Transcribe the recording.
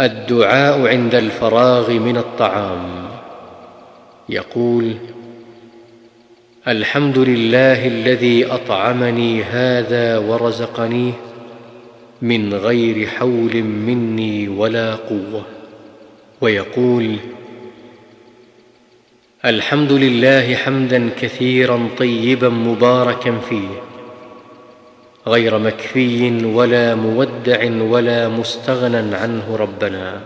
الدعاء عند الفراغ من الطعام. يقول الحمد لله الذي أطعمني هذا ورزقنيه من غير حول مني ولا قوة. ويقول الحمد لله حمدا كثيرا طيبا مباركا فيه. غير مكفي ولا مودع ولا مستغنى عنه ربنا.